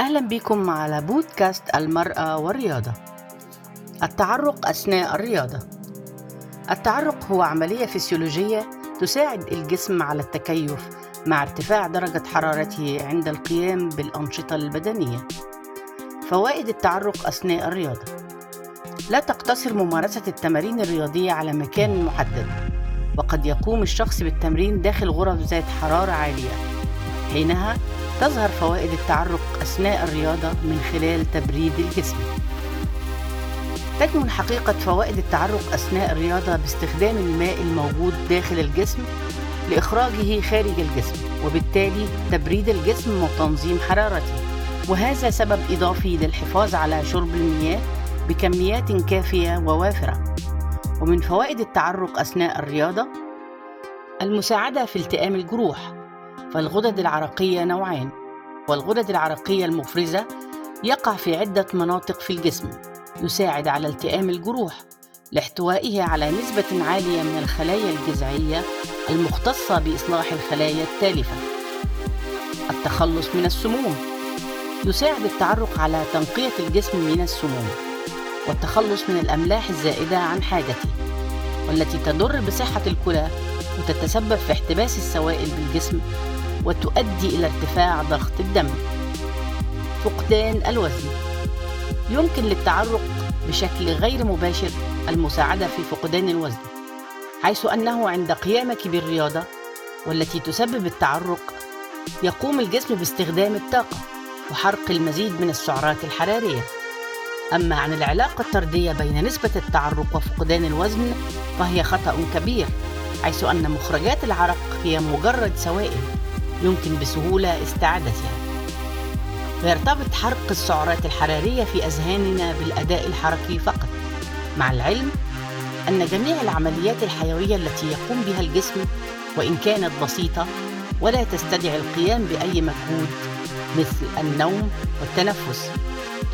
أهلا بكم على بودكاست المرأة والرياضة. التعرق أثناء الرياضة. التعرق هو عملية فسيولوجية تساعد الجسم على التكيف مع ارتفاع درجة حرارته عند القيام بالأنشطة البدنية. فوائد التعرق أثناء الرياضة. لا تقتصر ممارسة التمارين الرياضية على مكان محدد وقد يقوم الشخص بالتمرين داخل غرف ذات حرارة عالية. حينها تظهر فوائد التعرق أثناء الرياضة من خلال تبريد الجسم. تكمن حقيقة فوائد التعرق أثناء الرياضة باستخدام الماء الموجود داخل الجسم لإخراجه خارج الجسم وبالتالي تبريد الجسم وتنظيم حرارته. وهذا سبب إضافي للحفاظ على شرب المياه بكميات كافية ووافرة. ومن فوائد التعرق أثناء الرياضة المساعدة في التئام الجروح. فالغدد العرقية نوعان والغدد العرقية المفرزة يقع في عدة مناطق في الجسم يساعد على التئام الجروح لاحتوائه على نسبة عالية من الخلايا الجذعية المختصة بإصلاح الخلايا التالفة. التخلص من السموم يساعد التعرق على تنقية الجسم من السموم والتخلص من الأملاح الزائدة عن حاجته والتي تضر بصحة الكلى وتتسبب في احتباس السوائل بالجسم وتؤدي إلى ارتفاع ضغط الدم. فقدان الوزن. يمكن للتعرق بشكل غير مباشر المساعدة في فقدان الوزن حيث أنه عند قيامك بالرياضة والتي تسبب التعرق يقوم الجسم باستخدام الطاقة وحرق المزيد من السعرات الحرارية. أما عن العلاقة الطردية بين نسبة التعرق وفقدان الوزن فهي خطأ كبير حيث أن مخرجات العرق هي مجرد سوائل. يمكن بسهولة استعادتها. ويرتبط حرق السعرات الحرارية في أذهاننا بالأداء الحركي فقط مع العلم أن جميع العمليات الحيوية التي يقوم بها الجسم وإن كانت بسيطة ولا تستدعي القيام بأي مجهود مثل النوم والتنفس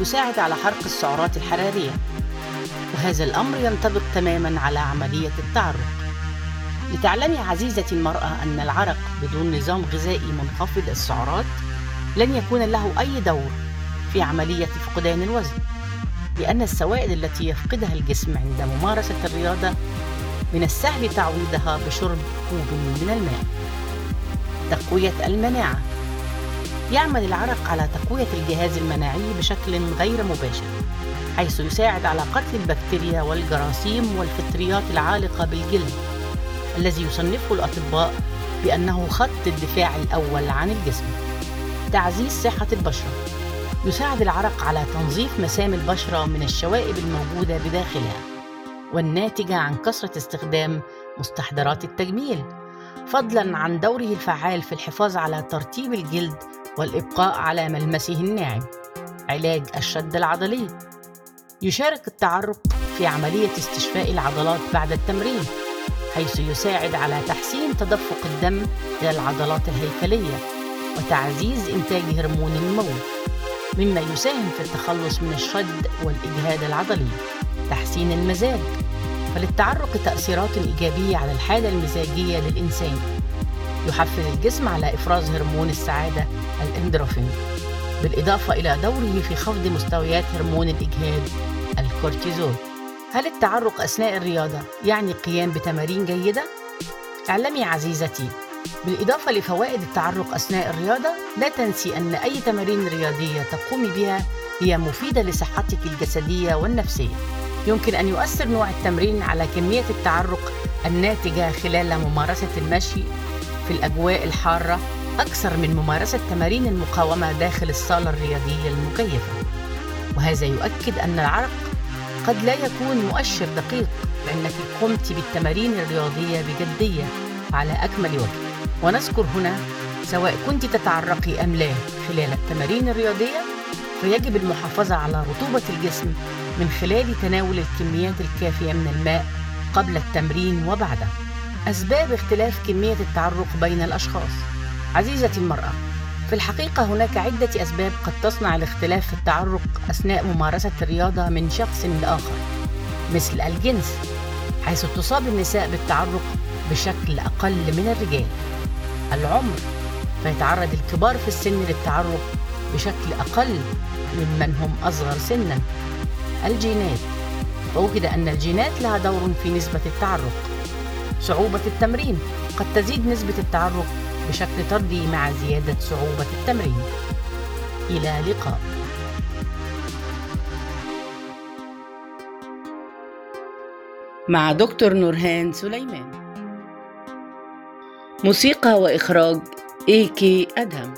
تساعد على حرق السعرات الحرارية. وهذا الأمر ينطبق تماما على عملية التعرق. لتعلمي عزيزتي المرأة أن العرق بدون نظام غذائي منخفض السعرات لن يكون له أي دور في عملية فقدان الوزن لأن السوائل التي يفقدها الجسم عند ممارسة الرياضة من السهل تعويضها بشرب كوب من الماء. تقوية المناعة يعمل العرق على تقوية الجهاز المناعي بشكل غير مباشر حيث يساعد على قتل البكتيريا والجراثيم والفطريات العالقة بالجلد الذي يصنفه الأطباء بأنه خط الدفاع الأول عن الجسم. تعزيز صحة البشرة. يساعد العرق على تنظيف مسام البشرة من الشوائب الموجودة بداخلها والناتجة عن كثرة استخدام مستحضرات التجميل. فضلا عن دوره الفعال في الحفاظ على ترطيب الجلد والإبقاء على ملمسه الناعم. علاج الشد العضلي. يشارك التعرق في عملية استشفاء العضلات بعد التمرين. حيث يساعد على تحسين تدفق الدم إلى العضلات الهيكلية وتعزيز إنتاج هرمون النمو مما يساهم في التخلص من الشد والإجهاد العضلي تحسين المزاج فللتعرق تأثيرات إيجابية على الحالة المزاجية للإنسان يحفز الجسم على إفراز هرمون السعادة الإندروفين بالإضافة إلى دوره في خفض مستويات هرمون الإجهاد الكورتيزول. هل التعرق أثناء الرياضة يعني القيام بتمارين جيدة؟ اعلمي عزيزتي بالإضافة لفوائد التعرق أثناء الرياضة لا تنسي أن أي تمارين رياضية تقومي بها هي مفيدة لصحتك الجسدية والنفسية يمكن أن يؤثر نوع التمرين على كمية التعرق الناتجة خلال ممارسة المشي في الأجواء الحارة أكثر من ممارسة تمارين المقاومة داخل الصالة الرياضية المكيفة وهذا يؤكد أن العرق قد لا يكون مؤشر دقيق لأنك قمت بالتمارين الرياضية بجدية على أكمل وجه ونذكر هنا سواء كنت تتعرقي أم لا خلال التمارين الرياضية فيجب المحافظة على رطوبة الجسم من خلال تناول الكميات الكافية من الماء قبل التمرين وبعده. أسباب اختلاف كمية التعرق بين الأشخاص عزيزتي المرأة في الحقيقة هناك عدة أسباب قد تصنع الاختلاف في التعرق أثناء ممارسة الرياضة من شخص لآخر مثل الجنس حيث تصاب النساء بالتعرق بشكل أقل من الرجال. العمر فيتعرض الكبار في السن للتعرق بشكل أقل ممن هم أصغر سنا. الجينات وجد أن الجينات لها دور في نسبة التعرق. صعوبة التمرين قد تزيد نسبة التعرق بشكل طردي مع زيادة صعوبة التمرين. إلى اللقاء. مع دكتور نورهان سليمان. موسيقى وإخراج إيكي أدهم.